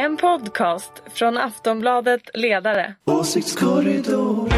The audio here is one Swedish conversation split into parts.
En podcast från Aftonbladet Ledare. Åsiktskorridor.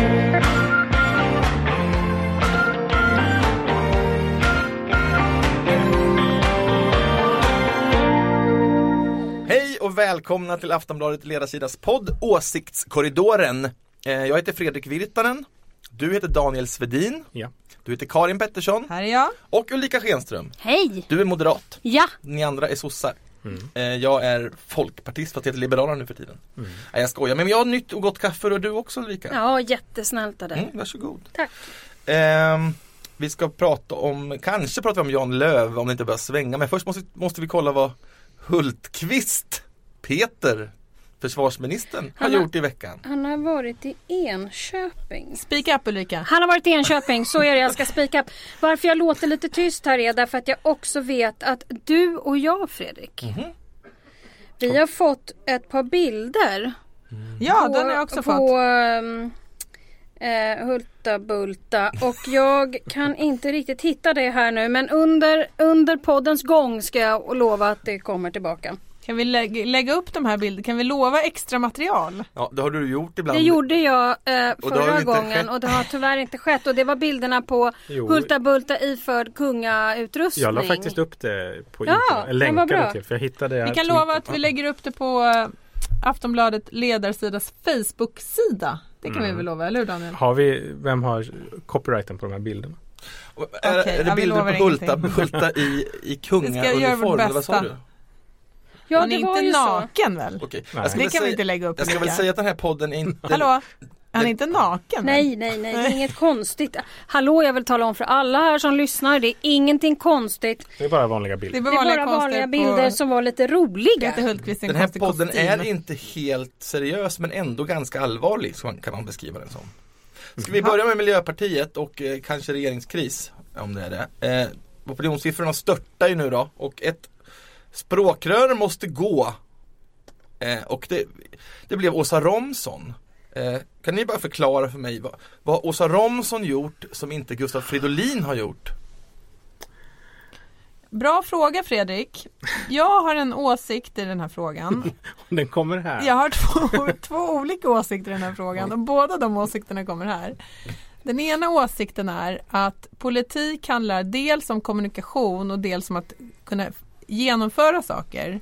Hej och välkomna till Aftonbladet Ledarsidas podd Åsiktskorridoren. Eh, Jag heter Fredrik Virtanen. Du heter Daniel Svedin. Ja. Du heter Karin Pettersson. Här är jag. Och Ulrika Schenström. Hej! Du är moderat. Ja, Ni andra är sossar. Mm. Eh, Jag är folkpartist fast heter Liberalerna nu för tiden. Mm. Nej jag skojar, men jag har nytt och gott kaffe och du också Ulrika. ja jättesnällt av dig. Mm, varsågod. Tack. Ehm, vi ska prata om, kanske prata om Jan Löv om det inte börjar svänga men först måste, måste vi kolla vad Hultqvist, Peter, försvarsministern har har- gjort i veckan. Han har varit i Enköping. Speak up Ulrika. Han har varit i Enköping, så är det jag ska spika upp. Varför jag låter lite tyst här är därför att jag också vet att du och jag Fredrik. Vi har fått ett par bilder. Ja, på, den har jag också på, fått. ehm, eh, Hulta Bulta och jag kan inte riktigt hitta det här nu men under, under poddens gång ska jag lova att det kommer tillbaka. Kan vi lägga, lägga upp de här bilderna? Kan vi lova extra material? Ja, det har du gjort ibland. Det gjorde jag eh, Och förra inte gången skett. och det har tyvärr inte skett och det var bilderna på Jo. Hulta Bulta iförd kungautrustning. Jag la faktiskt upp det på Ja, internet, länkade bra. till för jag hittade det Vi kan lova att vi lägger upp det på eh, Aftonbladet ledarsidas Facebook-sida. Det kan vi Mm. väl lova, eller hur Daniel? Har vi, vem har copyrighten på de här bilderna? Och Är, Okej, är det vi bilder på Hulta. Hulta i, i kungauniform vad sa bästa. du? Ja Han är det var inte ju så. naken väl? Okej, Det väl kan vi inte lägga upp Jag ska väl säga att den här podden är inte Hallå? Han är inte naken? Nej, nej, nej, det är inget konstigt. Hallå, jag vill tala om för alla här som lyssnar, det är ingenting konstigt. Det är bara vanliga Det bilder. är Det bara är bara vanliga, bilder på som var lite roliga. Den här podden kostym. är inte helt seriös men ändå ganska allvarlig så man- kan man beskriva den som. Ska vi börja med Miljöpartiet och eh, kanske regeringskris om det är det. Eh, opinionssiffrorna störtar ju nu då och ett språkrör måste gå. Eh, och det, det blev Åsa Romson. Eh, kan ni bara förklara för mig vad, vad Åsa Romson gjort som inte Gustaf Fridolin har gjort? Bra fråga Fredrik. Jag har en åsikt i den här frågan. Den kommer här. Jag har två, två olika åsikter i den här frågan och båda de åsikterna kommer här. Den ena åsikten är att politik handlar dels om kommunikation och dels om att kunna genomföra saker.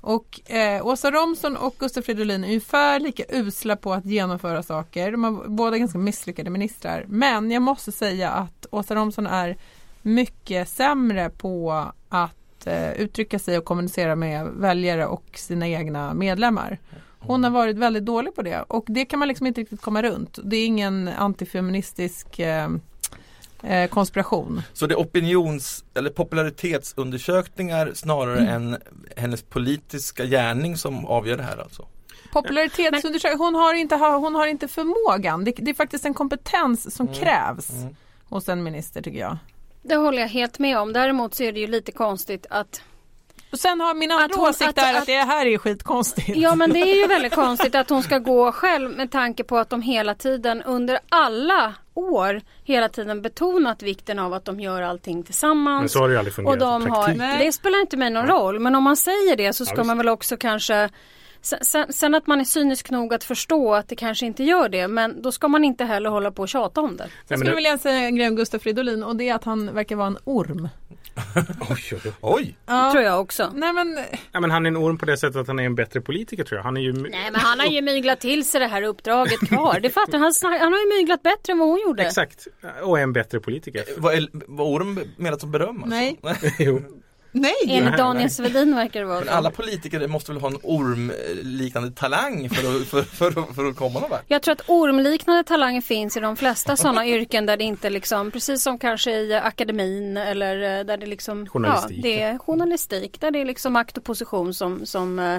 Och eh, Åsa Romson och Gustaf Fridolin är ungefär lika usla på att genomföra saker. De är båda ganska misslyckade ministrar. Men jag måste säga att Åsa Romson är mycket sämre på att eh, uttrycka sig och kommunicera med väljare och sina egna medlemmar. Hon har varit väldigt dålig på det och det kan man liksom inte riktigt komma runt. Det är ingen antifeministisk eh, eh, konspiration. Så det är opinions eller popularitetsundersökningar snarare Mm. än hennes politiska gärning som avgör det här alltså? Popularitetsundersökning, hon har inte, hon har inte förmågan. Det, det är faktiskt en kompetens som krävs Mm. hos en minister tycker jag. Det håller jag helt med om. Däremot så är det ju lite konstigt att Och sen har min andra hon- åsikt att- är att, att- det här är skitkonstigt. Ja men det är ju väldigt konstigt att hon ska gå själv med tanke på att de hela tiden under alla år hela tiden betonat vikten av att de gör allting tillsammans. Men så har det ju aldrig och fungerat de i har, det spelar inte mig någon roll men om man säger det så ska visst. man väl också kanske sen, sen, sen att man är cynisk nog att förstå att det kanske inte gör det men då ska man inte heller hålla på och tjata om det. Jag skulle vilja säga en grej om Gustaf Fridolin och det är att han verkar vara en orm. oj, oj, oj. Ja. Tror jag också. Nej men Ja, men han är en orm på det sättet att han är en bättre politiker tror jag. Han är ju Nej men han har ju myglat till sig det här uppdraget kvar. Det fattar han. Han har ju myglat bättre än vad hon gjorde. Exakt, och är en bättre politiker. Vad är var Orm menat som beröm? Alltså? Nej. jo. Nej. Enligt Daniel. Svedin verkar det vara Men alla politiker måste väl ha en ormliknande talang för att, för, för, att- för att komma någon? Jag tror att ormliknande talanger finns i de flesta sådana yrken där det inte liksom, precis som kanske i akademin eller eh, där det liksom, Journalistik. ja, det är journalistik, där det är liksom makt och position som, som eh,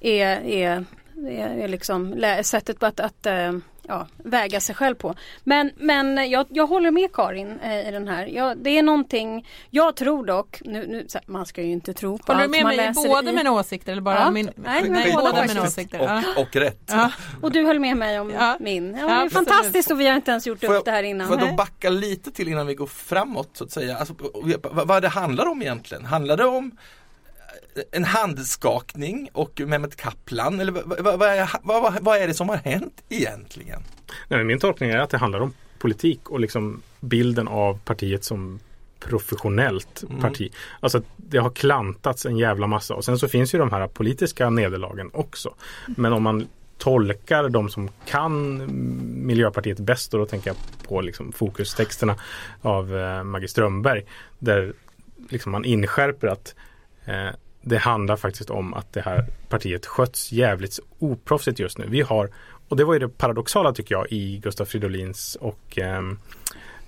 är, är, är, är liksom sättet på att, att eh, ja, väga sig själv på. Men, men jag, jag håller med Karin eh, i den här. Jag, det är någonting, jag tror dock, nu, nu, man ska ju inte tro på Håller du allt med man mig båda i. mina åsikter eller bara Ja. min? Nej, men nej båda mina åsikter. Och, och rätt. Ja. Och du höll med mig om Ja. min. Ja, det är fantastiskt och vi har inte ens gjort Får upp det här innan. Får jag då Nej. backa lite till innan vi går framåt så att säga? Alltså, vad, vad det handlar om egentligen? Handlar det om en handskakning och Mehmet Kaplan eller vad, vad, vad, är, det som har hänt egentligen? Nej, min tolkning är att det handlar om politik och liksom bilden av partiet som professionellt Mm. parti. Alltså att det har klantats en jävla massa och sen så finns ju de här politiska nederlagen också. Men om man tolkar de som kan Miljöpartiet bäst och då tänker jag på liksom fokustexterna av eh, Maggie Strömberg där liksom man inskärper att eh, det handlar faktiskt om att det här partiet sköts jävligt oproffsigt just nu. Vi har, och det var ju det paradoxala tycker jag i Gustav Fridolins och ehm,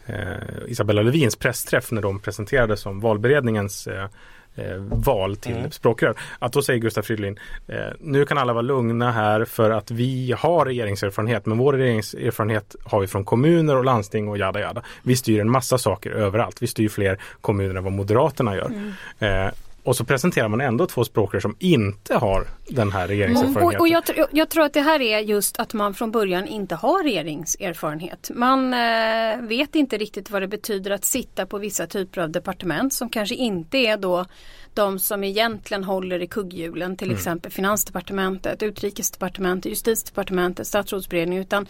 eh, Isabella Lövins pressträff när de presenterades som valberedningens eh, eh, val till Mm. språkrör. Att då säger Gustav Fridolin eh, nu kan alla vara lugna här för att vi har regeringserfarenhet men vår regeringserfarenhet har vi från kommuner och landsting och jada jada. Vi styr en massa saker överallt. Vi styr fler kommuner än vad Moderaterna gör. Eh, och så presenterar man ändå två språkrör som inte har den här mm, Och, regeringserfarenheten. och jag, tr- jag tror att det här är just att man från början inte har regeringserfarenhet. Man eh, vet inte riktigt vad det betyder att sitta på vissa typer av departement som kanske inte är då de som egentligen håller i kugghjulen, till exempel Finansdepartementet, Utrikesdepartementet, Justitiedepartementet, Statsrådsberedningen, utan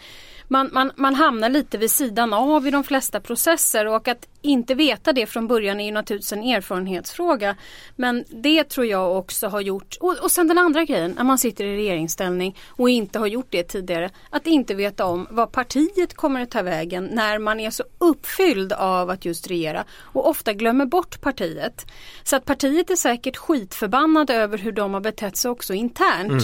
man, man, man hamnar lite vid sidan av i de flesta processer och att inte veta det från början är ju naturligtvis en erfarenhetsfråga. Men det tror jag också har gjort, och, och sen den andra grejen, när man sitter i regeringsställning och inte har gjort det tidigare, att inte veta om vad partiet kommer att ta vägen när man är så uppfylld av att just regera och ofta glömmer bort partiet. Så att partiet är säkert skitförbannad över hur de har betett sig också internt.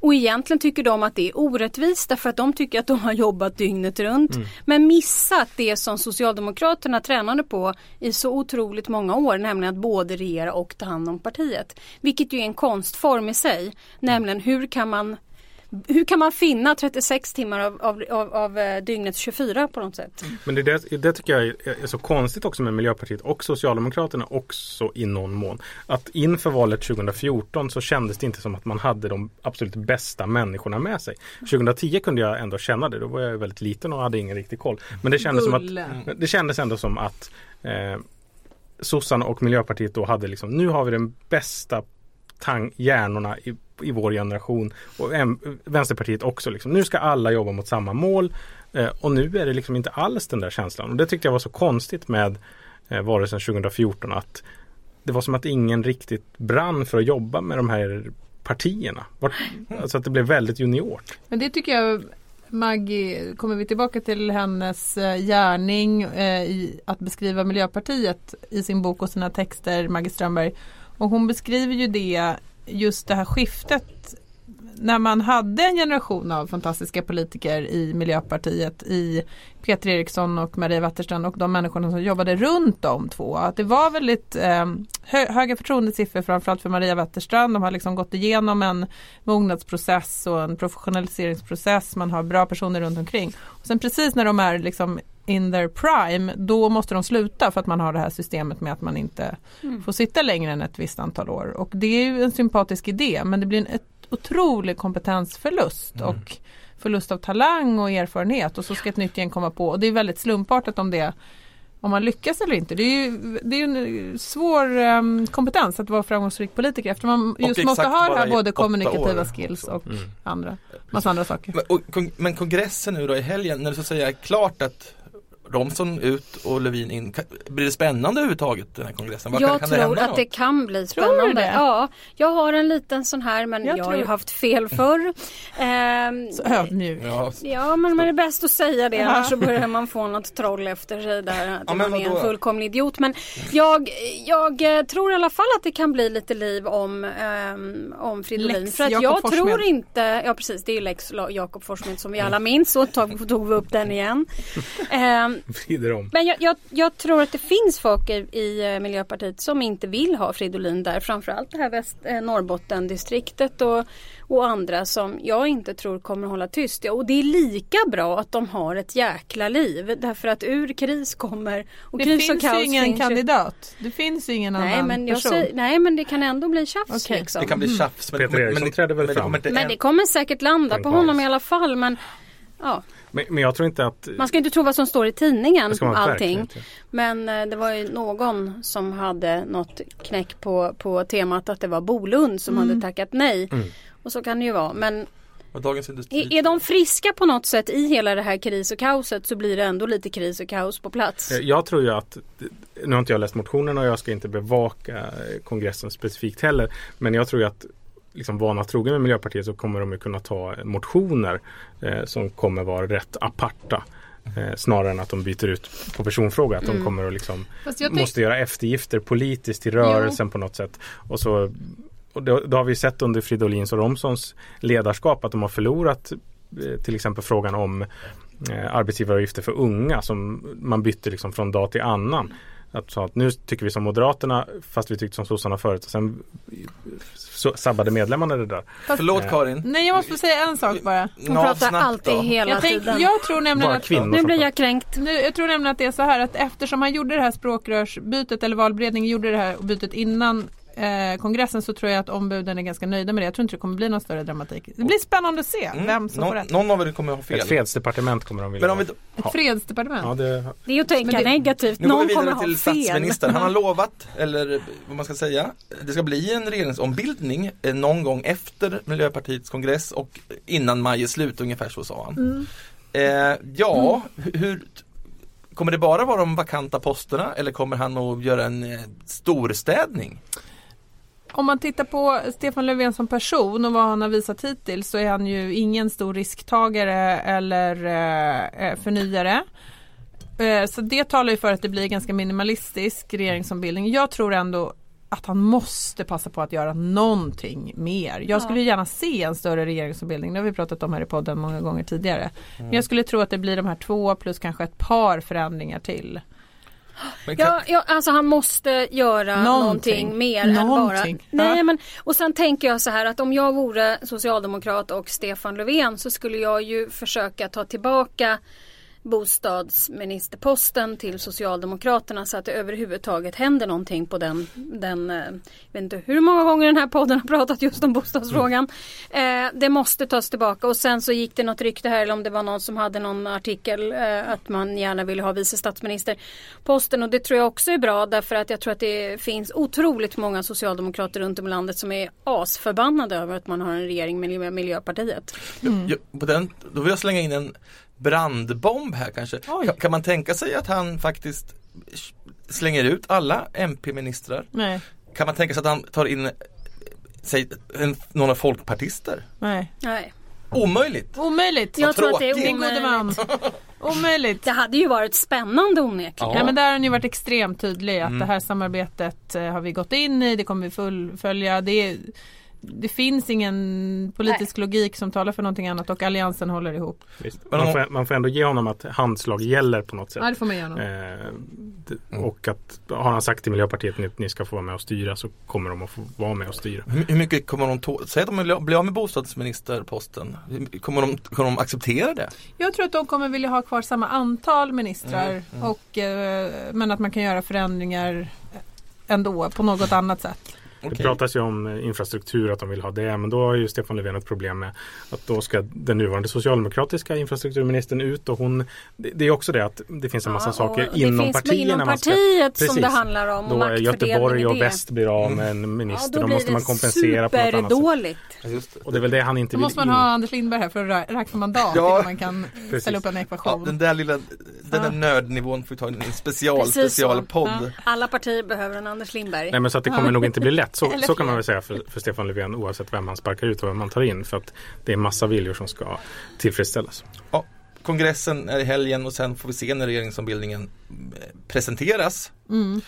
Och egentligen tycker de att det är orättvist därför att de tycker att de har jobbat dygnet runt. Men missat det som Socialdemokraterna tränade på i så otroligt många år, nämligen att både regera och ta hand om partiet. Vilket ju är en konstform i sig. Nämligen hur kan man hur kan man finna 36 timmar av, av, av, av eh, dygnets 24 på något sätt? Men det, det, det tycker jag är, är så konstigt också med Miljöpartiet och Socialdemokraterna också i någon mån. Att inför valet 2014 så kändes det inte som att man hade de absolut bästa människorna med sig. 2010 kunde jag ändå känna det. Då var jag väldigt liten och hade ingen riktig koll. Men det kändes, som att, det kändes ändå som att eh, sossarna och Miljöpartiet då hade liksom, nu har vi den bästa tang- hjärnorna i, i vår generation och M- Vänsterpartiet också. Liksom. Nu ska alla jobba mot samma mål eh, och nu är det liksom inte alls den där känslan. Och det tyckte jag var så konstigt med eh, valrörelsen 2014 att det var som att ingen riktigt brann för att jobba med de här partierna. Vart, alltså att det blev väldigt juniort. Men det tycker jag Maggie, kommer vi tillbaka till hennes eh, gärning eh, i att beskriva Miljöpartiet i sin bok och sina texter, Maggie Strömberg. Och hon beskriver ju det, just det här skiftet när man hade en generation av fantastiska politiker i Miljöpartiet i Peter Eriksson och Maria Wetterstrand och de människorna som jobbade runt de två. Att det var väldigt eh, hö höga förtroendesiffror framförallt för Maria Wetterstrand. De har liksom gått igenom en mognadsprocess och en professionaliseringsprocess. Man har bra personer runt omkring. Och sen precis när de är liksom in their prime, då måste de sluta för att man har det här systemet med att man inte får sitta längre än ett visst antal år. Och det är ju en sympatisk idé men det blir en ett otrolig kompetensförlust och förlust av talang och erfarenhet och så ska ett nytt gäng komma på och det är väldigt slumpartat om det om man lyckas eller inte. Det är ju, det är ju en svår um, kompetens att vara framgångsrik politiker efter man just måste ha det här både kommunikativa år skills också. och andra, massa andra saker. Men, och, men kongressen nu då i helgen, när det så att säga är klart att Romson ut och Lövin in, blir det spännande överhuvudtaget den här kongressen? Vad jag kan, kan det tror hända att något? det kan bli Tror du spännande. det? Ja, jag har en liten sån här men Jag jag, har ju haft fel förr. Ehm, Så ödmjuk. Ja, Ja men det är bäst att säga det annars så börjar man få något troll efter sig där att Ja, men man är en fullkomlig idiot. Men jag, jag eh, tror i alla fall att det kan bli lite liv om, ehm, om Fridolin. Lex För att jag tror inte, ja precis det är ju Lex Jakob Forssmed som vi alla minns så tog, tog vi upp den igen. Ehm, Vrider om. men jag, jag, jag tror att det finns folk i, i eh, Miljöpartiet som inte vill ha Fridolin där. Framförallt det här väst, eh, Norrbottendistriktet och, och andra som jag inte tror kommer hålla tyst. Ja, och det är lika bra att de har ett jäkla liv. Därför att ur kris kommer och Det kris och finns ju kaos ingen finns ju- kandidat. Det finns ju ingen Nej annan men, jag person. säger, nej men det kan ändå bli tjafs Okej. liksom. det kan bli tjafs. Men, Peter men, men, trädde väl men det fram. kommer inte Men en- det kommer säkert landa på honom i alla fall. Men ja, Men, men jag tror inte att... man ska inte tro vad som står i tidningen man allting. inte. Men eh, det var ju någon som hade något knäck på, på temat att det var Bolund som hade tackat nej. Mm. Och så kan det ju vara. Men Och Dagens Industri. är, är de friska på något sätt i hela det här kris och kaoset så blir det ändå lite kris och kaos på plats. Eh, Jag tror ju att, nu har inte jag läst motionerna och jag ska inte bevaka eh, kongressen specifikt heller. Men jag tror ju att liksom vana trogen med Miljöpartiet så kommer de ju kunna ta motioner eh, som kommer vara rätt aparta. Eh, snarare än att de byter ut på personfråga. Att de kommer att liksom måste göra eftergifter politiskt i rörelsen på något sätt. Och så och det, det har vi sett under Fridolins och Romsons ledarskap att de har förlorat eh, till exempel frågan om eh, arbetsgivaravgifter för unga som man bytte liksom från dag till annan. Att, så att nu tycker vi som Moderaterna fast vi tyckte som sossarna förut. Och sen så, sabbade medlemmarna det där. Förlåt Karin. Nej, jag måste säga en sak bara. Hon pratar alltid hela Jag, tänk, tiden. jag tror nämligen Bara att kvinnor Nu blir jag kränkt. Nu, jag tror nämligen att det är så här att eftersom han gjorde det här språkrörsbytet eller valberedningen gjorde det här bytet innan eh, kongressen så tror jag att ombuden är ganska nöjda med det. Jag tror inte det kommer bli någon större dramatik. Det blir spännande att se Mm. vem som någon, får rätt. någon av er kommer ha fel. Ett fredsdepartement kommer de vilja Men om vi, Ett fredsdepartement. Ja, det, Det är att tänka det- negativt. nu går Någon vi kommer vidare ha till statsministern. Han har lovat, eller vad man ska säga, det ska bli en regeringsombildning eh, någon gång efter Miljöpartiets kongress och innan maj är slut, ungefär så sa han. Mm. Eh, ja, hu- hur Kommer det bara vara de vakanta posterna eller kommer han att göra en eh, storstädning? Om man tittar på Stefan Löfven som person och vad han har visat hittills så är han ju ingen stor risktagare eller eh, eh, förnyare. Eh, så det talar ju för att det blir ganska minimalistisk regeringsombildning. Jag tror ändå att han måste passa på att göra någonting mer. Jag skulle gärna se en större regeringsombildning. Det har vi pratat om här i podden många gånger tidigare. Men jag skulle tro att det blir de här två plus kanske ett par förändringar till. Kan, Ja, ja, alltså han måste göra Någonting. någonting, mer än bara... Någonting. Nej, men, och sen tänker jag så här att om jag vore socialdemokrat och Stefan Löfven så skulle jag ju försöka ta tillbaka bostadsministerposten till Socialdemokraterna så att det överhuvudtaget händer någonting på den, den eh, jag vet inte hur många gånger den här podden har pratat just om bostadsfrågan. Eh, det måste tas tillbaka och sen så gick det något rykte här eller om det var någon som hade någon artikel eh, att man gärna ville ha vice statsministerposten och det tror jag också är bra därför att jag tror att det finns otroligt många socialdemokrater runt om i landet som är asförbannade över att man har en regering med Miljöpartiet. jag, på den, då vill jag slänga in en brandbomb här kanske. Oj. Kan, kan man tänka sig att han faktiskt slänger ut alla MP-ministrar? Nej, Kan man tänka sig att han tar in säg, en, några folkpartister? nej. Nej. Omöjligt! Omöjligt! Jag tror att det är Min gode man. omöjligt. Omöjligt. Det hade ju varit spännande onekligen. Ja. Ja men där har ni varit extremt tydlig att Mm. det här samarbetet eh, har vi gått in i, det kommer vi fullfölja. Det, är- det finns ingen politisk logik som talar för någonting annat och alliansen håller ihop. Man, får, man får ändå ge honom att handslag gäller på något sätt. Ja det får man göra. nog. Eh, det- och att har han sagt till Miljöpartiet att ni ska få vara med och styra så kommer de att få vara med och styra. Hur, mycket kommer de tåla? Säg att de vill bli av med bostadsministerposten. Kommer de, kommer de acceptera det? Jag tror att de kommer vilja ha kvar samma antal ministrar Mm, mm. Och, eh, men att man kan göra förändringar ändå på något annat sätt. Det Okej. pratas ju om eh, infrastruktur, att de vill ha det. Men då har ju Stefan Löfven ett problem med att då ska den nuvarande socialdemokratiska infrastrukturministern ut. Och hon, det, det är också det att det finns en massa Ja, saker inom det finns partierna. inom man ska- partiet som Precis. det handlar om. och Då är Göteborg i och det. väst blir av med en minister. Ja, då, blir måste man det kompensera på något annat sätt. Ja, just det. Och det är väl det han inte Då vill måste man in. ha Anders Lindberg här för att räkna mandat Ja. man kan Precis. ställa upp en Ja, ekvation. den där lilla, den där Ja. nördnivån får vi ta i en special, Precis specialpodd. Ja. Alla partier behöver en Anders Lindberg. Nej men så att det kommer nog inte bli lätt. Så, Eller så kan man väl säga för, för Stefan Löfven oavsett vem han sparkar ut och vem man tar in. För att det är massa viljor som ska tillfredsställas. Kongressen är i helgen och sen får vi se när regeringsombildningen eh, presenteras. Mm.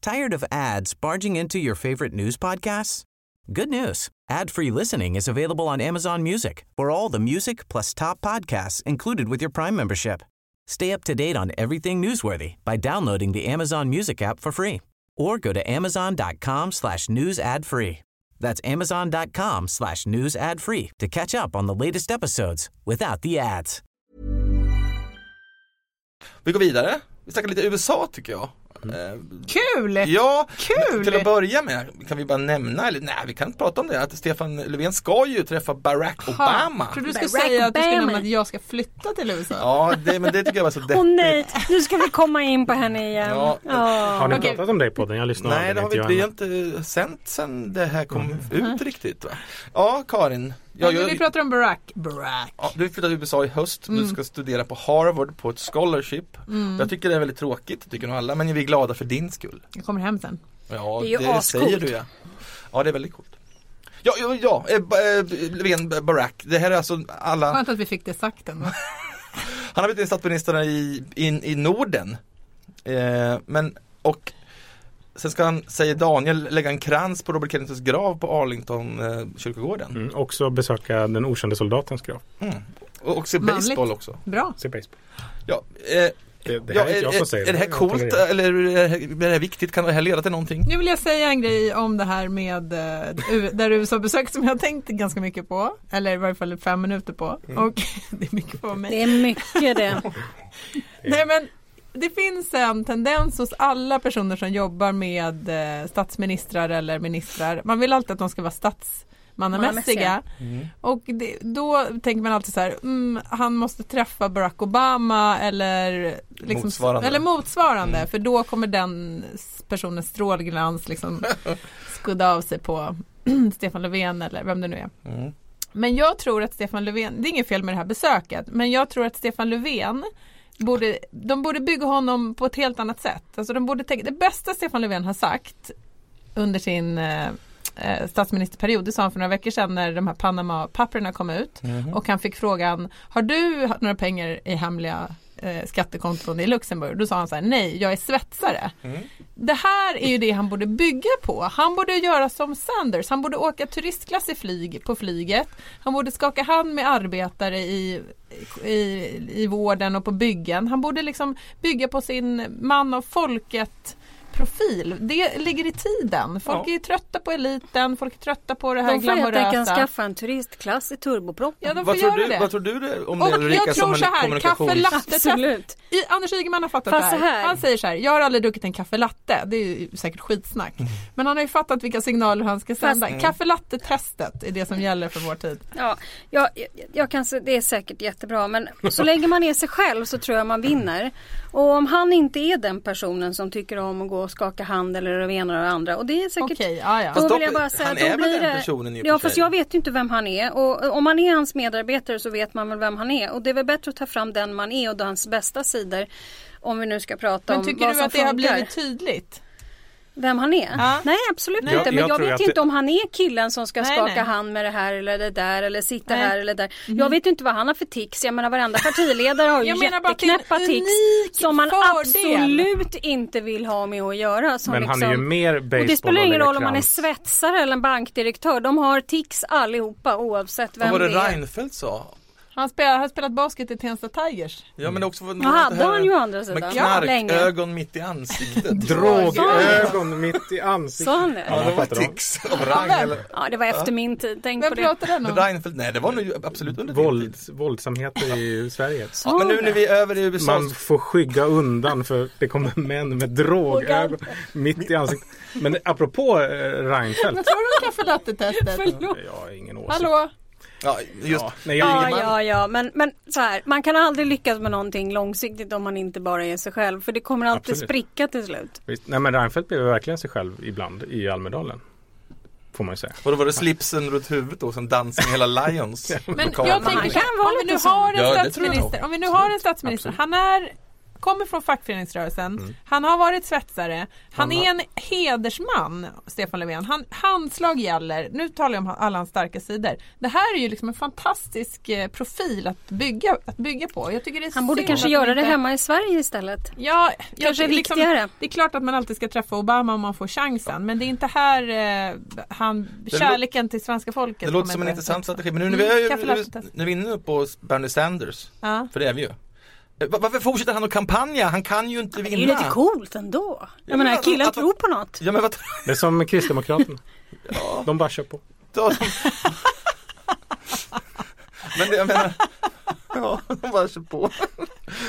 Tired of ads barging into your favorite news podcasts? Good news. Ad-free listening is available on Amazon Music for all the music plus top podcasts included with your Prime membership. Stay up to date on everything newsworthy by downloading the Amazon Music app for free or go to amazon.com slash news ad free. That's amazon.com slash news ad free to catch up on the latest episodes without the ads. Vi går vidare. Vi snackar lite USA tycker jag. Eh, Kul! Ja, Kul! till att börja med kan vi bara nämna, eller nej vi kan inte prata om det, att Stefan Löfven ska ju träffa Barack Obama. Tror du skulle Barack säga att du skulle Obama. nämna att jag ska flytta till USA? Ja, det, men det tycker jag var så deppigt. Åh nej, nu ska vi komma in på henne igen. Ja. Har ni pratat om det i podden? Jag lyssnar Nej, det har vi, inte jag inte sänt sen det här kom Mm. ut riktigt. Va? Ja, Karin. Ja, Ja, men jag, vi pratar om Barack. Barack. ja, du flyttar till USA i höst, Mm. du ska studera på Harvard på ett scholarship. Jag tycker det är väldigt tråkigt, det tycker nog alla, men vi är glada för din skull. Jag kommer hem sen. Ja, Det är ju ascoolt. säger du ja. Ja, det är väldigt coolt. Ja, ja, ja eh, eh, Löfven, Barack, det här är alltså alla, Skönt att vi fick det sagt ändå. han har blivit statsminister i, in, i Norden. Eh, men, och sen ska han, säger Daniel, lägga en krans på Robert Kennedys grav på Arlington eh, kyrkogården. Mm, också besöka den okände soldatens grav. Mm. Och, och se Manligt. baseball också. Bra. Se baseball. Ja, eh, Det, det ja, här är jag som är, är det här coolt eller är det, här, är det här viktigt? Kan det här leda till någonting? Nu vill jag säga en grej om det här med eh, där USA-besök som jag har tänkt ganska mycket på. Eller i varje fall fem minuter på. Och det är mycket på mig. Det är mycket det. Nej men det finns en tendens hos alla personer som jobbar med eh, statsministrar eller ministrar. Man vill alltid att de ska vara statsmannamässiga. Och det, då tänker man alltid så här, mm, han måste träffa Barack Obama eller liksom, Motsvarande. Eller motsvarande för då kommer den personens strålglans liksom skudda av sig på Stefan Löfven eller vem det nu är. Mm. Men jag tror att Stefan Löfven, det är inget fel med det här besöket, men jag tror att Stefan Löfven borde, de borde bygga honom på ett helt annat sätt. Alltså de borde tänka, det bästa Stefan Löfven har sagt under sin eh, eh, statsministerperiod, det sa han för några veckor sedan när de här Panama-papperna kom ut och han fick frågan, har du några pengar i hemliga eh, skattekonton i Luxemburg? Då sa han så här, nej, jag är svetsare. Det här är ju det han borde bygga på. Han borde göra som Sanders. Han borde åka turistklass i flyg, på flyget. Han borde skaka hand med arbetare i, i, i vården och på byggen. Han borde liksom bygga på sin man av folket profil. Det ligger i tiden. Folk Ja. är ju trötta på eliten, folk är trötta på det här De får helt enkelt glamorösa. skaffa en turistklass i turboproppen. Ja, de får Vad tror, göra du, det. vad tror du det om Och det Ulrika jag som tror en så här, kaffe latte Absolut. I, Anders Ygeman har fattat Fast det så här. här. Han säger så här, jag har aldrig druckit en kaffe latte. Det är ju säkert skitsnack. Men han har ju fattat vilka signaler han ska sända. Kaffe latte-testet är det som gäller för vår tid. Ja, jag, jag, kan det är säkert jättebra men så länge man är sig själv så tror jag man vinner. Och om han inte är den personen som tycker om att gå och skaka hand eller det ena och det andra och det är säkert Okej, ja, ja. Då vill jag bara säga han att är då väl blir den det... personen i Ja för fast jag vet ju inte vem han är och om man är hans medarbetare så vet man väl vem han är och det är väl bättre att ta fram den man är och hans bästa sidor. Om vi nu ska prata Men om tycker vad du som att det har funkar. blivit tydligt? Vem han är? Ja. Nej absolut Jag- inte. Men jag jag, vet ju det- inte om han är killen som ska Nej, skaka nej. hand med det här eller det där eller sitta Nej. här eller där. Jag vet ju inte vad han har för tics. Jag menar varenda partiledare har ju Jag det jätteknäppa tics som man fördel. absolut inte vill ha med att göra. Som Men han är ju liksom- mer baseball och det spelar ingen roll om man är svetsare eller en bankdirektör. De har tics allihopa oavsett Vad vem var det det är. Reinfeldt sa? Han spelar, har spelat basket i Tensta Tigers. Ja men också Ja, hade han ju andra sidan. Med Ja, knarkögon mitt i ansiktet. Drogögon mitt i ansiktet. Sa han det? Ja, det var de. tics av rang eller? Ja, det var efter min tid. Tänk Vem på det. den om? Reinfeldt, nej det var nog absolut under. Våld, våldsamheter i Sverige. Ja, men nu när vi är över i USA Man får skygga undan för det kommer män med drogögon mitt i ansiktet. Men apropå eh, Reinfeldt. Vad tror du om kaffe latte-testet? Jag har ingen åsikt. Hallå? Ja, just Ja, nej, jag, Ja, ja, ja, men, men så här, man kan aldrig lyckas med någonting långsiktigt om man inte bara är sig själv. För det kommer alltid Absolut. spricka till slut. visst. Nej men Reinfeldt blev verkligen sig själv ibland i Almedalen. Får man ju säga. Och då var det slipsen runt huvudet då som dansade med hela Lions Men jag tänker om vi nu har en statsminister, om vi nu har en statsminister, Absolut. han är kommer från fackföreningsrörelsen, han har varit svetsare, han, Han har- är en hedersman, Stefan Löfven. Han, handslag gäller, nu talar jag om alla hans starka sidor. Det här är ju liksom en fantastisk eh, profil att bygga, att bygga på. Jag tycker det är Han borde kanske göra han det inte- hemma i Sverige istället. Ja, jag- Kanske liksom, viktigare. Det är klart att man alltid ska träffa Obama om man får chansen. Men det är inte här eh, han, kärleken till svenska folket. Det låter som en inte- intressant strategi. Men nu när vi, Mm, är, kaffelatte. när vi är inne på Bernie Sanders, Ja. för det är vi ju. Eh, va- Varför fortsätter han att kampanja? Han kan ju inte Det vinna. är ju lite coolt ändå. Jag men menar att- killen att- tror på något. Ja men vad Det är som Kristdemokraterna. De bara kör på. Men det, jag menar, ja, de bara kör på.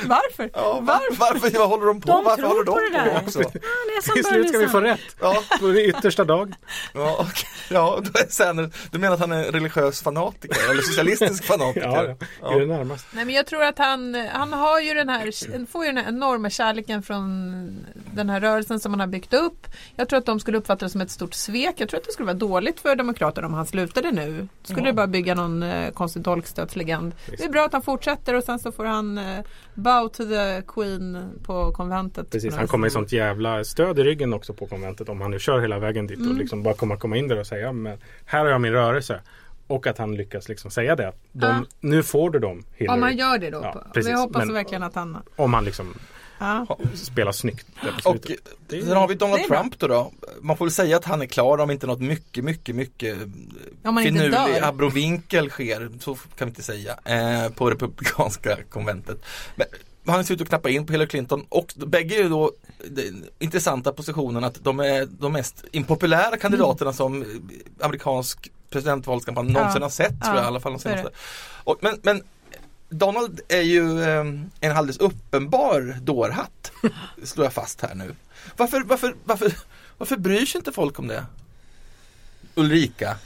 Varför? Ja, varför? varför? Vad håller de på? De varför tror håller på de det på där. också? Ja, det Till slut ska vi få rätt. Ja, På den yttersta dag. ja, okej. ja då är sen, du menar att han är religiös fanatiker eller socialistisk fanatiker? Ja, ja. Det närmaste. Nej men jag tror att han, han har ju den här, får ju den här enorma kärleken från den här rörelsen som han har byggt upp. Jag tror att de skulle uppfatta det som ett stort svek. Jag tror att det skulle vara dåligt för Demokraterna om han slutade nu. Skulle Ja. det bara bygga någon eh, konstig dolkstötslegend. Det är bra att han fortsätter och sen så får han eh, bow to the Queen på konventet. Precis, han kommer i sånt jävla stöd i ryggen också på konventet om han nu kör hela vägen dit Mm. och liksom bara komma, komma in där och säga men här har jag min rörelse. Och att han lyckas liksom säga det. De, Ja. Nu får du dem Hillary. Om han gör det då. Ja, precis. Vi hoppas Men- verkligen att han... Om han liksom Ja. spelar snyggt Och. Det är- sen har vi Donald. Trump då, då. Man får väl säga att han är klar om inte något mycket, mycket, mycket finurlig abrovinkel sker. Så kan vi inte säga. Eh, på republikanska konventet. Men han ser ut att knappa in på Hillary Clinton och bägge är ju då den intressanta positionen att de är de mest impopulära kandidaterna som eh, amerikansk presidentvalskampanj någonsin Mm. Ja. har sett. Tror Ja, jag, i alla fall de senaste. Och, men, men Donald är ju eh, en alldeles uppenbar dårhatt. Slår jag fast här nu. Varför, varför, varför, varför bryr sig inte folk om det? Ulrika,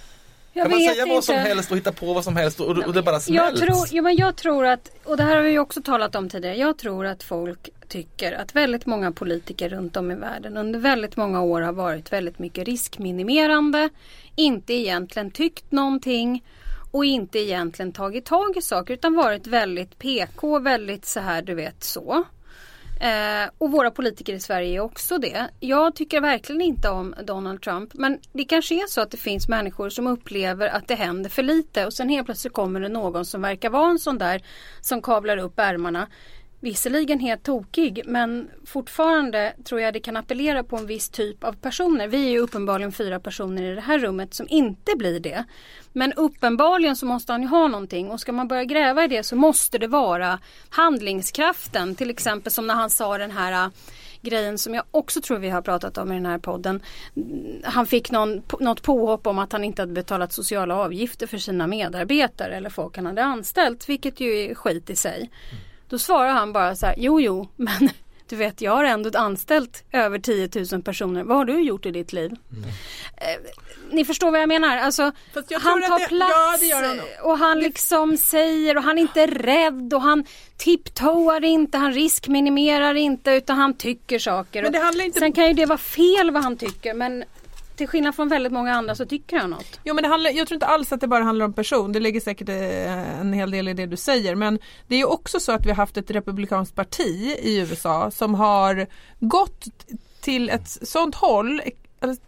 Jag kan man säga vad som inte. helst och hitta på vad som helst och, och det bara Jag smälts? tror, ja, men jag tror att, och det här har vi också talat om tidigare, jag tror att folk tycker att väldigt många politiker runt om i världen under väldigt många år har varit väldigt mycket riskminimerande, inte egentligen tyckt någonting och inte egentligen tagit tag i saker utan varit väldigt PK, väldigt så här du vet så. Eh, och våra politiker i Sverige är också det. Jag tycker verkligen inte om Donald Trump men det kanske är så att det finns människor som upplever att det händer för lite och sen helt plötsligt kommer det någon som verkar vara en sån där som kavlar upp ärmarna. Visserligen helt tokig men fortfarande tror jag det kan appellera på en viss typ av personer. Vi är ju uppenbarligen fyra personer i det här rummet som inte blir det. Men uppenbarligen så måste han ju ha någonting och ska man börja gräva i det så måste det vara handlingskraften. Till exempel som när han sa den här äh, grejen som jag också tror vi har pratat om i den här podden. Han fick någon, något påhopp om att han inte hade betalat sociala avgifter för sina medarbetare eller folk han hade anställt vilket ju är skit i sig. Mm. Då svarar han bara så här, jo jo men du vet jag har ändå anställt över 10 000 personer. Vad har du gjort i ditt liv? Eh, ni förstår vad jag menar. Alltså, jag han tar det- plats ja, han och han liksom säger och han är inte rädd och han tiptoar inte, han riskminimerar inte utan han tycker saker. Men det handlar inte- Sen kan ju det vara fel vad han tycker men till skillnad från väldigt många andra så tycker jag något. Jo men det handlar, jag tror inte alls att det bara handlar om person. Det ligger säkert eh, en hel del i det du säger. Men det är också så att vi har haft ett republikanskt parti i USA som har gått till ett sånt håll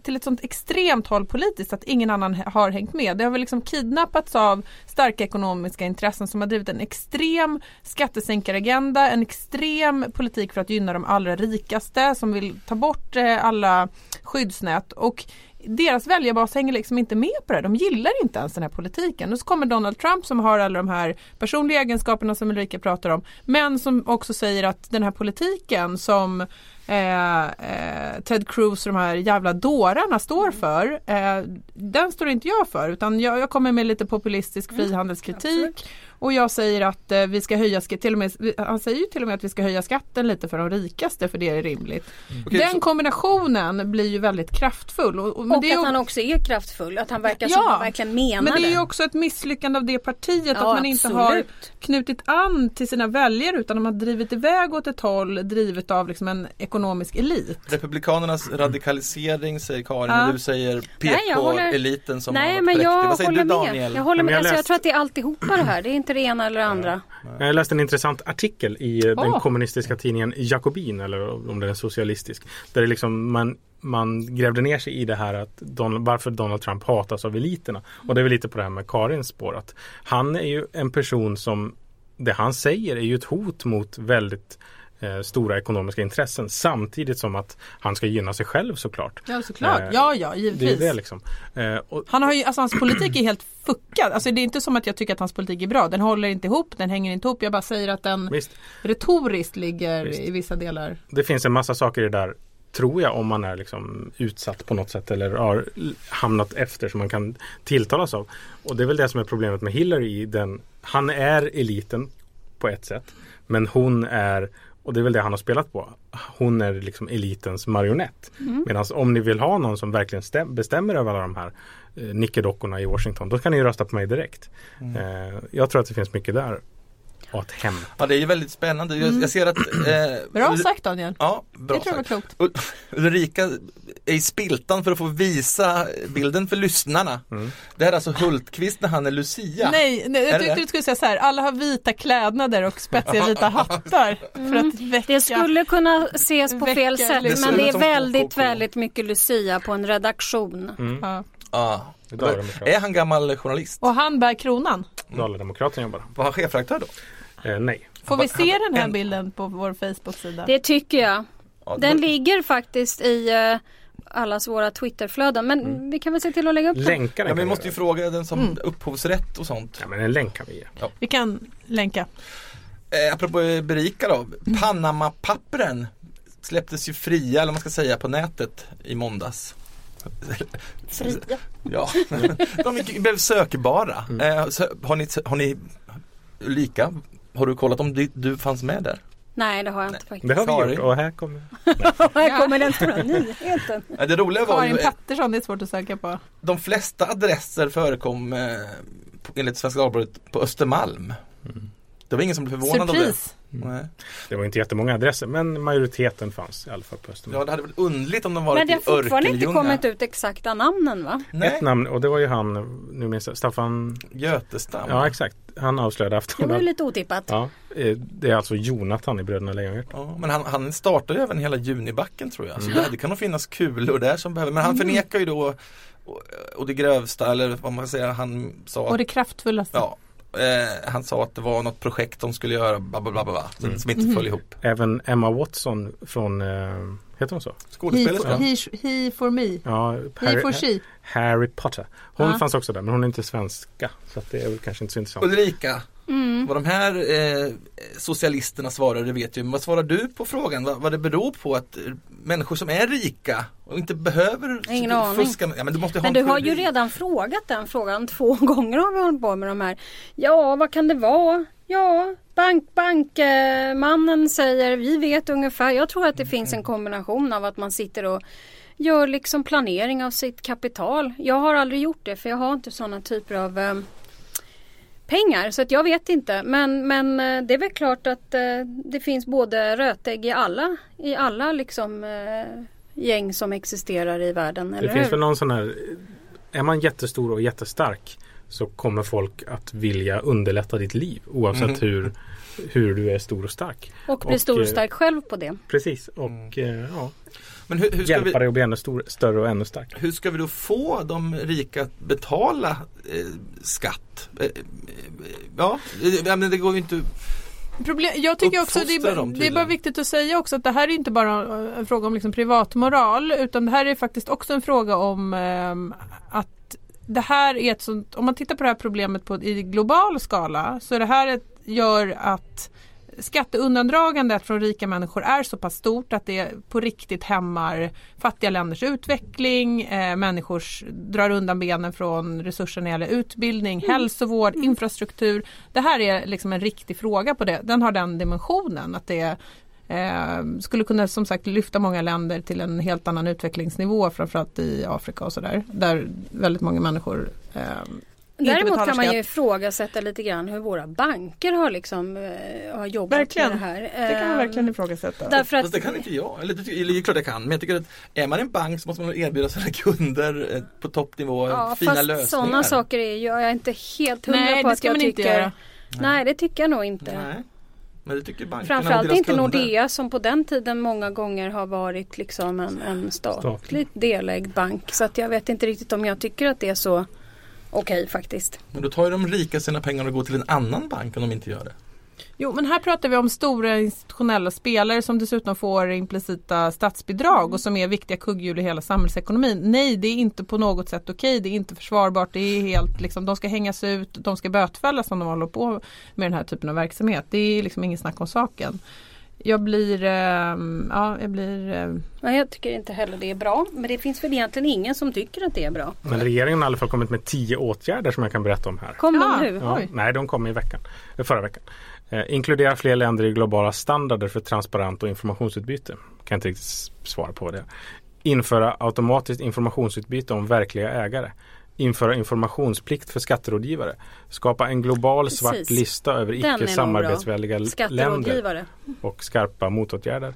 till ett sånt extremt håll politiskt att ingen annan har hängt med. Det har väl liksom kidnappats av starka ekonomiska intressen som har drivit en extrem skattesänkaragenda, en extrem politik för att gynna de allra rikaste som vill ta bort eh, alla skyddsnät och deras väljarbas hänger liksom inte med på det. De gillar inte ens den här politiken. Och så kommer Donald Trump som har alla de här personliga egenskaperna som Ulrika pratar om. Men som också säger att den här politiken som eh, eh, Ted Cruz och de här jävla dårarna står för. Eh, den står inte jag för utan jag, jag kommer med lite populistisk frihandelskritik. Och jag säger att eh, vi ska höja, till och med, han säger ju till och med att vi ska höja skatten lite för de rikaste för det är rimligt. Okej, Den så- kombinationen blir ju väldigt kraftfull. Och, och, men och det är att ju- han också är kraftfull, att han verkar Ja, som han verkligen menar men det är ju också ett misslyckande av det partiet Ja, att man inte har absolut. knutit an till sina väljare utan de har drivit iväg åt ett håll drivet av liksom en ekonomisk elit. Republikanernas radikalisering säger Karin Ja. och du säger jag PK-eliten som har Nej varit men präktig. jag Vad säger håller du med. Daniel? Jag, håller Men med. jag Alltså, jag tror att det är alltihopa det här. Det är inte det ena eller det andra. Jag läste en intressant artikel i den Åh. kommunistiska tidningen Jacobin eller om den är socialistisk. Där det liksom man, man grävde ner sig i det här att Donald, varför Donald Trump hatas av eliterna. Och det är väl lite på det här med Karins spår att han är ju en person som det han säger är ju ett hot mot väldigt eh, stora ekonomiska intressen samtidigt som att han ska gynna sig själv såklart. Ja såklart, Eh, ja ja Det är givetvis. det liksom. Eh, och, Han har ju, alltså hans politik är helt fuckad. Alltså det är inte som att jag tycker att hans politik är bra. Den håller inte ihop, den hänger inte ihop. Jag bara säger att den visst, retoriskt ligger Visst. i vissa delar. det finns en massa saker i det där tror jag om man är liksom utsatt på något sätt eller har hamnat efter som man kan tilltalas av. Och det är väl det som är problemet med Hillary den, han är eliten på ett sätt. Men hon är, och det är väl det han har spelat på, hon är liksom elitens marionett. Mm. Medan om ni vill ha någon som verkligen stäm- bestämmer över alla de här eh, nickedockorna i Washington, då kan ni rösta på mig direkt. Mm. Eh, jag tror att det finns mycket där att hämta. Ja det är ju väldigt spännande. Jag, jag ser att eh, Bra sagt Daniel. Ja, bra Det tror jag var klokt. Ul- Ulrika är i spiltan för att få visa bilden för lyssnarna. Mm. Det här är alltså Hultqvist när han är Lucia. Nej, nej jag det tyckte det? du skulle säga så här, alla har vita klädnader och spetsiga vita hattar för att väcka. Det skulle kunna ses på fel sätt ser men det är väldigt, väldigt mycket Lucia på en redaktion. Mm. Ja. Dalademokrat. Är han gammal journalist? Och han bär kronan. Dalademokraten jobbar. Var han chefredaktör då? Eh, nej. Får vi se den här En- bilden på vår Facebook-sida? Det tycker jag. Ja, Den ligger faktiskt i eh, allas våra Twitterflöden men vi kan väl se till att lägga upp den. Länkar Ja, den vi måste ju fråga den som Mm. upphovsrätt och sånt. Ja men en länk kan vi ge. Vi kan länka. Eh, apropå eh, berika då. Panama-pappren släpptes ju fria, eller man ska säga, på nätet i måndags. Fria. Ja, de blev sökbara. Eh, så, har, ni, har ni Ulrika, har du kollat om du, du fanns med där? Nej det har jag inte faktiskt. Det har vi Sorry. gjort och här kommer Här kommer den stora nyheten. Det roliga var Karin ju, Pettersson, det är svårt att söka på. de flesta adresser förekom eh, enligt Svenska Dagbladet på Östermalm. Det var ingen som blev förvånad av Nej. Det var inte jättemånga adresser men majoriteten fanns i alla fall på Östermalm. Ja, det hade varit underligt om de varit Men det har i fortfarande inte Örkelljunga. kommit ut exakta namnen va? Nej, Ett namn och det var ju han, nu minns jag, Staffan, Götestam. ja exakt, han avslöjade Det var ju Aftonbladet. lite otippat. Ja, eh, det är alltså Jonathan i Bröderna Lejonhjärta. Ja, men han, han startar ju även hela Junibacken tror jag. Så Mm. det, det kan nog finnas kulor där som behöver. Men han förnekar ju då och, och det grövsta eller vad man ska säga. Han sa Och det kraftfullaste. ja, eh, han sa att det var något projekt de skulle göra bla bla bla, bla som, Mm. som inte föll ihop. Även Emma Watson från, eh, heter hon så? He, Skådespelerska. he, he for me. Ja, He for she. Harry Potter. Hon Ja. fanns också där men hon är inte svenska. Så att det är väl kanske inte så intressant. Ulrika, Mm. vad de här eh, socialisterna svarar det vet ju. Men vad svarar du på frågan? Vad, vad det beror på att eh, människor som är rika och inte behöver Ingen aning. fuska med, ja, men du måste ha Men en du har ju redan frågat den frågan två gånger har vi hållit på med de här. Ja, vad kan det vara? Ja, bank, bankmannen säger vi vet ungefär. Jag tror att det finns en kombination av att man sitter och gör liksom planering av sitt kapital. Jag har aldrig gjort det för jag har inte sådana typer av eh, pengar så att jag vet inte. Men, men eh, det är väl klart att eh, det finns både rötägg i alla, i alla liksom eh, gäng som existerar i världen. Eller Det finns hur? väl någon sån här, är man jättestor och jättestark så kommer folk att vilja underlätta ditt liv oavsett Mhm. hur, hur du är stor och stark. Och bli Och, stor och stark själv på det. Precis och eh, ja, Men hur, hur, ska hjälpa vi, dig att bli ännu stor, större och ännu starkare. hur ska vi då få de rika att betala eh, skatt? Eh, eh, ja, eh, ja, men det går ju inte Problem, jag tycker också det är, det är bara viktigt att säga också att det här är inte bara en fråga om liksom privatmoral utan det här är faktiskt också en fråga om ehm, att det här är ett sånt, om man tittar på det här problemet på, i global skala så är det här ett, gör att skatteundandragandet från rika människor är så pass stort att det på riktigt hämmar fattiga länders utveckling, eh, människors drar undan benen från resurser när det gäller utbildning, hälsovård, infrastruktur. Det här är liksom en riktig fråga på det. Den har den dimensionen att det eh, skulle kunna som sagt lyfta många länder till en helt annan utvecklingsnivå framförallt i Afrika och sådär. Där väldigt många människor eh, Däremot kan man ju ifrågasätta lite grann hur våra banker har liksom eh, har jobbat Verkligen. med det här. Det kan man Eh, verkligen ifrågasätta. Därför att Fast det kan inte jag. Eller det, ty- eller det är klart jag kan. Men jag tycker att är man en bank så måste man erbjuda sina kunder eh, på toppnivå ja, fina fast lösningar. sådana saker är ju, jag är inte helt hundra Nej, på det att jag tycker. göra. Nej det tycker jag nog inte. Nej. Men det tycker bankerna Framförallt deras inte kunder. Nordea som på den tiden många gånger har varit liksom en, en statligt Statlig. delägd bank. Så att jag vet inte riktigt om jag tycker att det är så okej faktiskt. Men då tar ju de rika sina pengar och går till en annan bank om de inte gör det. Jo men här pratar vi om stora institutionella spelare som dessutom får implicita statsbidrag och som är viktiga kugghjul i hela samhällsekonomin. Nej det är inte på något sätt okej, det är inte försvarbart, det är helt liksom, de ska hängas ut, de ska bötfällas om de håller på med den här typen av verksamhet. Det är liksom ingen snack om saken. Jag blir, ehm, ja, jag blir ehm, Nej, jag tycker inte heller det är bra. Men det finns väl egentligen ingen som tycker att det är bra. Men regeringen har i alla fall kommit med tio åtgärder som jag kan berätta om här. Kom Ja. de nu? Ja, nej, de kom i veckan, eh, förra veckan. Eh, inkludera fler länder i globala standarder för transparent och informationsutbyte. Kan inte riktigt svara på det. Införa automatiskt informationsutbyte om verkliga ägare. Införa informationsplikt för skatterådgivare. Skapa en global Precis. svart lista över icke samarbetsvänliga länder och skarpa motåtgärder.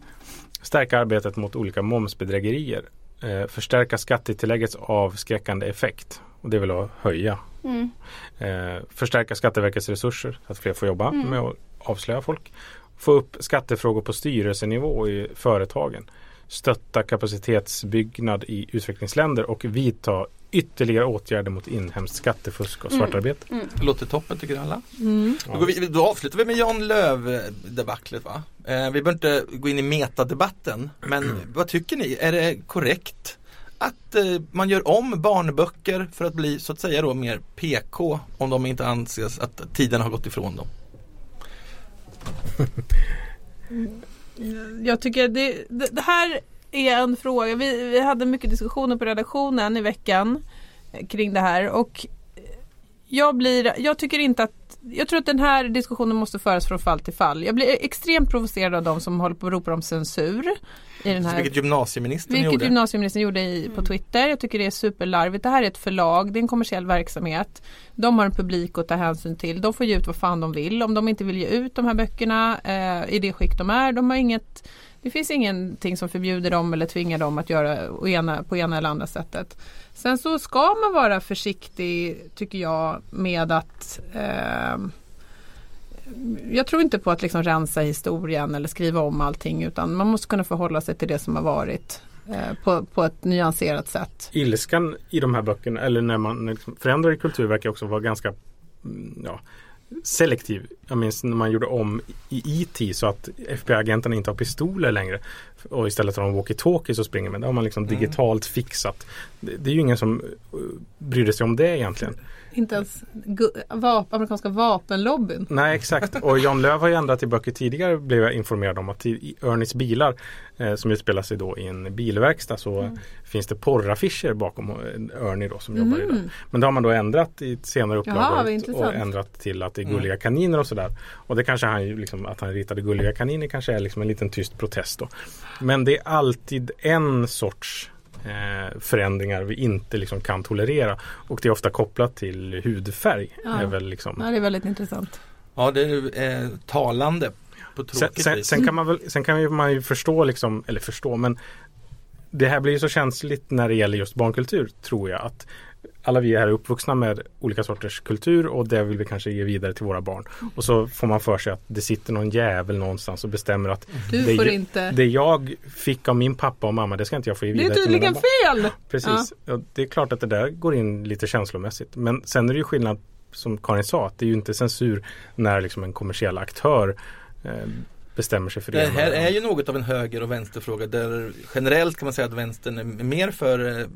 Stärka arbetet mot olika momsbedrägerier. Eh, förstärka skattetilläggets avskräckande effekt. Och det väl att höja Mm. Eh, förstärka Skatteverkets resurser så att fler får jobba med att avslöja folk. Få upp skattefrågor på styrelsenivå i företagen. Stötta kapacitetsbyggnad i utvecklingsländer och vidta ytterligare åtgärder mot inhemskt skattefusk och svartarbete. Det låter toppen tycker alla. mm. Då, går vi, då avslutar vi med Jan Löv-debaclet va? Eh, vi behöver inte gå in i metadebatten men vad tycker ni? Är det korrekt att eh, man gör om barnböcker för att bli så att säga då mer PK om de inte anses att tiden har gått ifrån dem? Jag tycker det, det, det här är en fråga. Vi, vi hade mycket diskussioner på redaktionen i veckan eh, kring det här och jag blir, jag tycker inte att jag tror att den här diskussionen måste föras från fall till fall. Jag blir extremt provocerad av de som håller på och ropar om censur. I den här, vilket gymnasieministern vilket gjorde. gymnasieministern gjorde i, på Twitter. Jag tycker det är superlarvigt. Det här är ett förlag, det är en kommersiell verksamhet. De har en publik att ta hänsyn till. De får ge ut vad fan de vill. Om de inte vill ge ut de här böckerna eh, i det skick de är. De har inget, det finns ingenting som förbjuder dem eller tvingar dem att göra ena, på ena eller andra sättet. Sen så ska man vara försiktig tycker jag med att eh, jag tror inte på att liksom rensa historien eller skriva om allting utan man måste kunna förhålla sig till det som har varit eh, på, på ett nyanserat sätt. Ilskan i de här böckerna eller när man liksom förändrar i kultur verkar också vara ganska mm, ja, selektiv. Jag minns när man gjorde om i E.T. så att FBI-agenterna inte har pistoler längre. Och istället har de walkie-talkies och springer med. Det har man liksom digitalt fixat. Det, det är ju ingen som uh, brydde sig om det egentligen. Inte ens vap, amerikanska vapenlobbyn. Nej exakt och Jan Löv har ju ändrat i böcker tidigare blev jag informerad om att i Ernies bilar eh, som utspelar sig då i en bilverkstad så finns det porraffischer bakom eh, Ernie då som jobbar i det. Men det har man då ändrat i ett senare upplagor och ändrat till att det är gulliga kaniner och sådär. Och det kanske han ju liksom att han ritade gulliga kaniner kanske är liksom en liten tyst protest då. Men det är alltid en sorts eh, förändringar vi inte liksom kan tolerera och det är ofta kopplat till hudfärg. Ja. Är väl liksom Ja, det är väldigt intressant. Ja det är eh, talande på Sen, tråkigt sen, vis. sen kan man väl, sen kan ju man ju förstå liksom, eller förstå men det här blir ju så känsligt när det gäller just barnkultur tror jag att alla vi här är uppvuxna med olika sorters kultur och det vill vi kanske ge vidare till våra barn. Och så får man för sig att det sitter någon jävel någonstans och bestämmer att Du det, får ju- inte. det jag fick av min pappa och mamma det ska inte jag få ge Det är vidare till mina tydligen fel! Precis. Ja. Det är klart att det där går in lite känslomässigt. Men sen är det ju skillnad som Karin sa att det är ju inte censur när liksom en kommersiell aktör eh, bestämmer sig för det. Det här är ju något av en höger och vänsterfråga där generellt kan man säga att vänstern är mer för eh,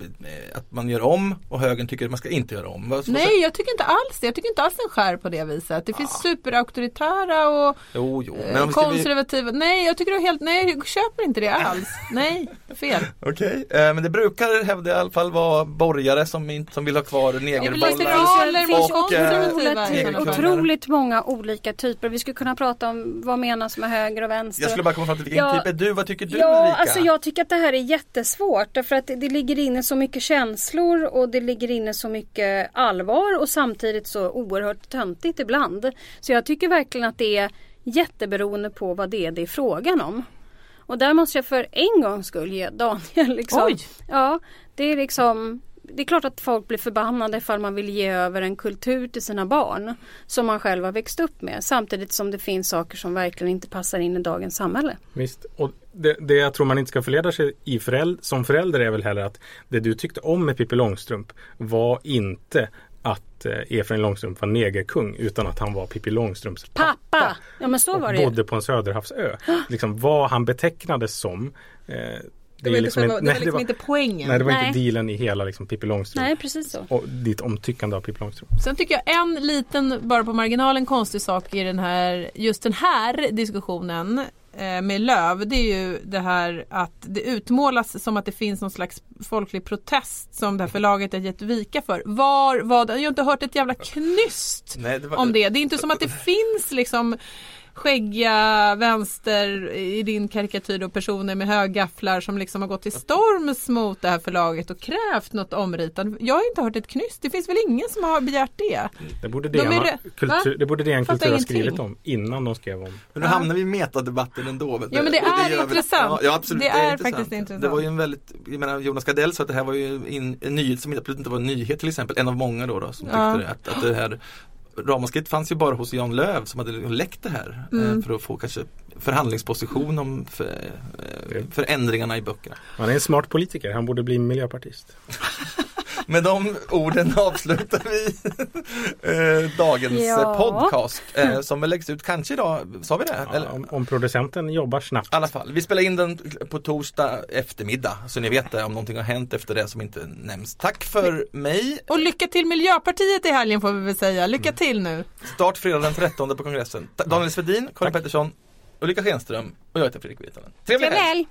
att man gör om och högern tycker att man ska inte göra om. Vad- Nej, jag tycker inte alls det. Jag tycker inte alls den skär på det viset. Det finns superauktoritära och Jo, jo. eh, Men vi bli... konservativa. Nej, jag tycker det är helt, nej, jag köper inte det alls. Nej, fel. Okej, eh, men det brukar hävda i alla fall vara borgare som, inte, som vill ha kvar det negerbollar. liberaler finns eh, otroligt många olika typer. Vi skulle kunna prata om vad menas med höger och vänster. Jag skulle bara komma fram till vilken Ja. typ är du? Vad tycker du Ja, Ulrika? alltså jag tycker att det här är jättesvårt därför att det, det ligger inne så mycket känslor och det ligger inne så mycket allvar och samtidigt så oerhört töntigt ibland. Så jag tycker verkligen att det är jätteberoende på vad det är det är frågan om. Och där måste jag för en gångs skull ge Daniel liksom. Oj. Ja, det är liksom det är klart att folk blir förbannade ifall man vill ge över en kultur till sina barn som man själv har växt upp med samtidigt som det finns saker som verkligen inte passar in i dagens samhälle. Visst, och det, det jag tror man inte ska förleda sig i föräld, som förälder är väl heller att det du tyckte om med Pippi Långstrump var inte att eh, Efraim Långstrump var negerkung utan att han var Pippi Långstrumps pappa. Pappa! Ja men så och var det bodde på en söderhavsö. liksom vad han betecknades som. Eh, Det var, är inte, själva- en- det var nej, liksom inte poängen. nej, det var Nej. inte dealen i hela liksom, Pippi Långstrump. Nej precis så. Och ditt omtyckande av Pippi Långstrump. Sen tycker jag en liten, bara på marginalen, konstig sak i den här, just den här diskussionen eh, med Löv det är ju det här att det utmålas som att det finns någon slags folklig protest som det här förlaget har gett vika för. Var, vad, jag har inte hört ett jävla knyst Nej, det var, om det. Det är inte som att det finns liksom skäggiga vänster i din karikatyr och personer med högafflar som liksom har gått till storms mot det här förlaget och krävt något omritat. Jag har inte hört ett knyst. Det finns väl ingen som har begärt det? Det borde De DN, är re- kultur, Va? det borde DN Fattar Kultur ha skrivit om innan de skrev om. Men nu hamnar vi i metadebatten ändå. Ja, men det är intressant. Ja, absolut, Det det är, är faktiskt intressant. Det var ju en väldigt, jag menar Jonas Gardell sa att det här var ju in, en nyhet som absolut inte var en nyhet till exempel. En av många då, då som tyckte Ja. det, att, att det här Ramaskritt fanns ju bara hos Jan Löv som hade läckt det här Mm. eh, för att få kanske förhandlingsposition om för, eh, förändringarna i böckerna. Han är en smart politiker, han borde bli miljöpartist. Med de orden avslutar vi eh, dagens Ja. podcast eh, som läggs ut kanske idag, sa vi det? Ja, om, om producenten jobbar snabbt. I alla fall, vi spelar in den på torsdag eftermiddag så ni vet det om någonting har hänt efter det som inte nämns. Tack för mig. Och lycka till Miljöpartiet i helgen får vi väl säga. Lycka till nu. Start fredag den 13 på kongressen. Daniel Svedin, Karin Tack. Pettersson, Ulrika Schenström och jag heter Fredrik Virtanen. Trevlig helg!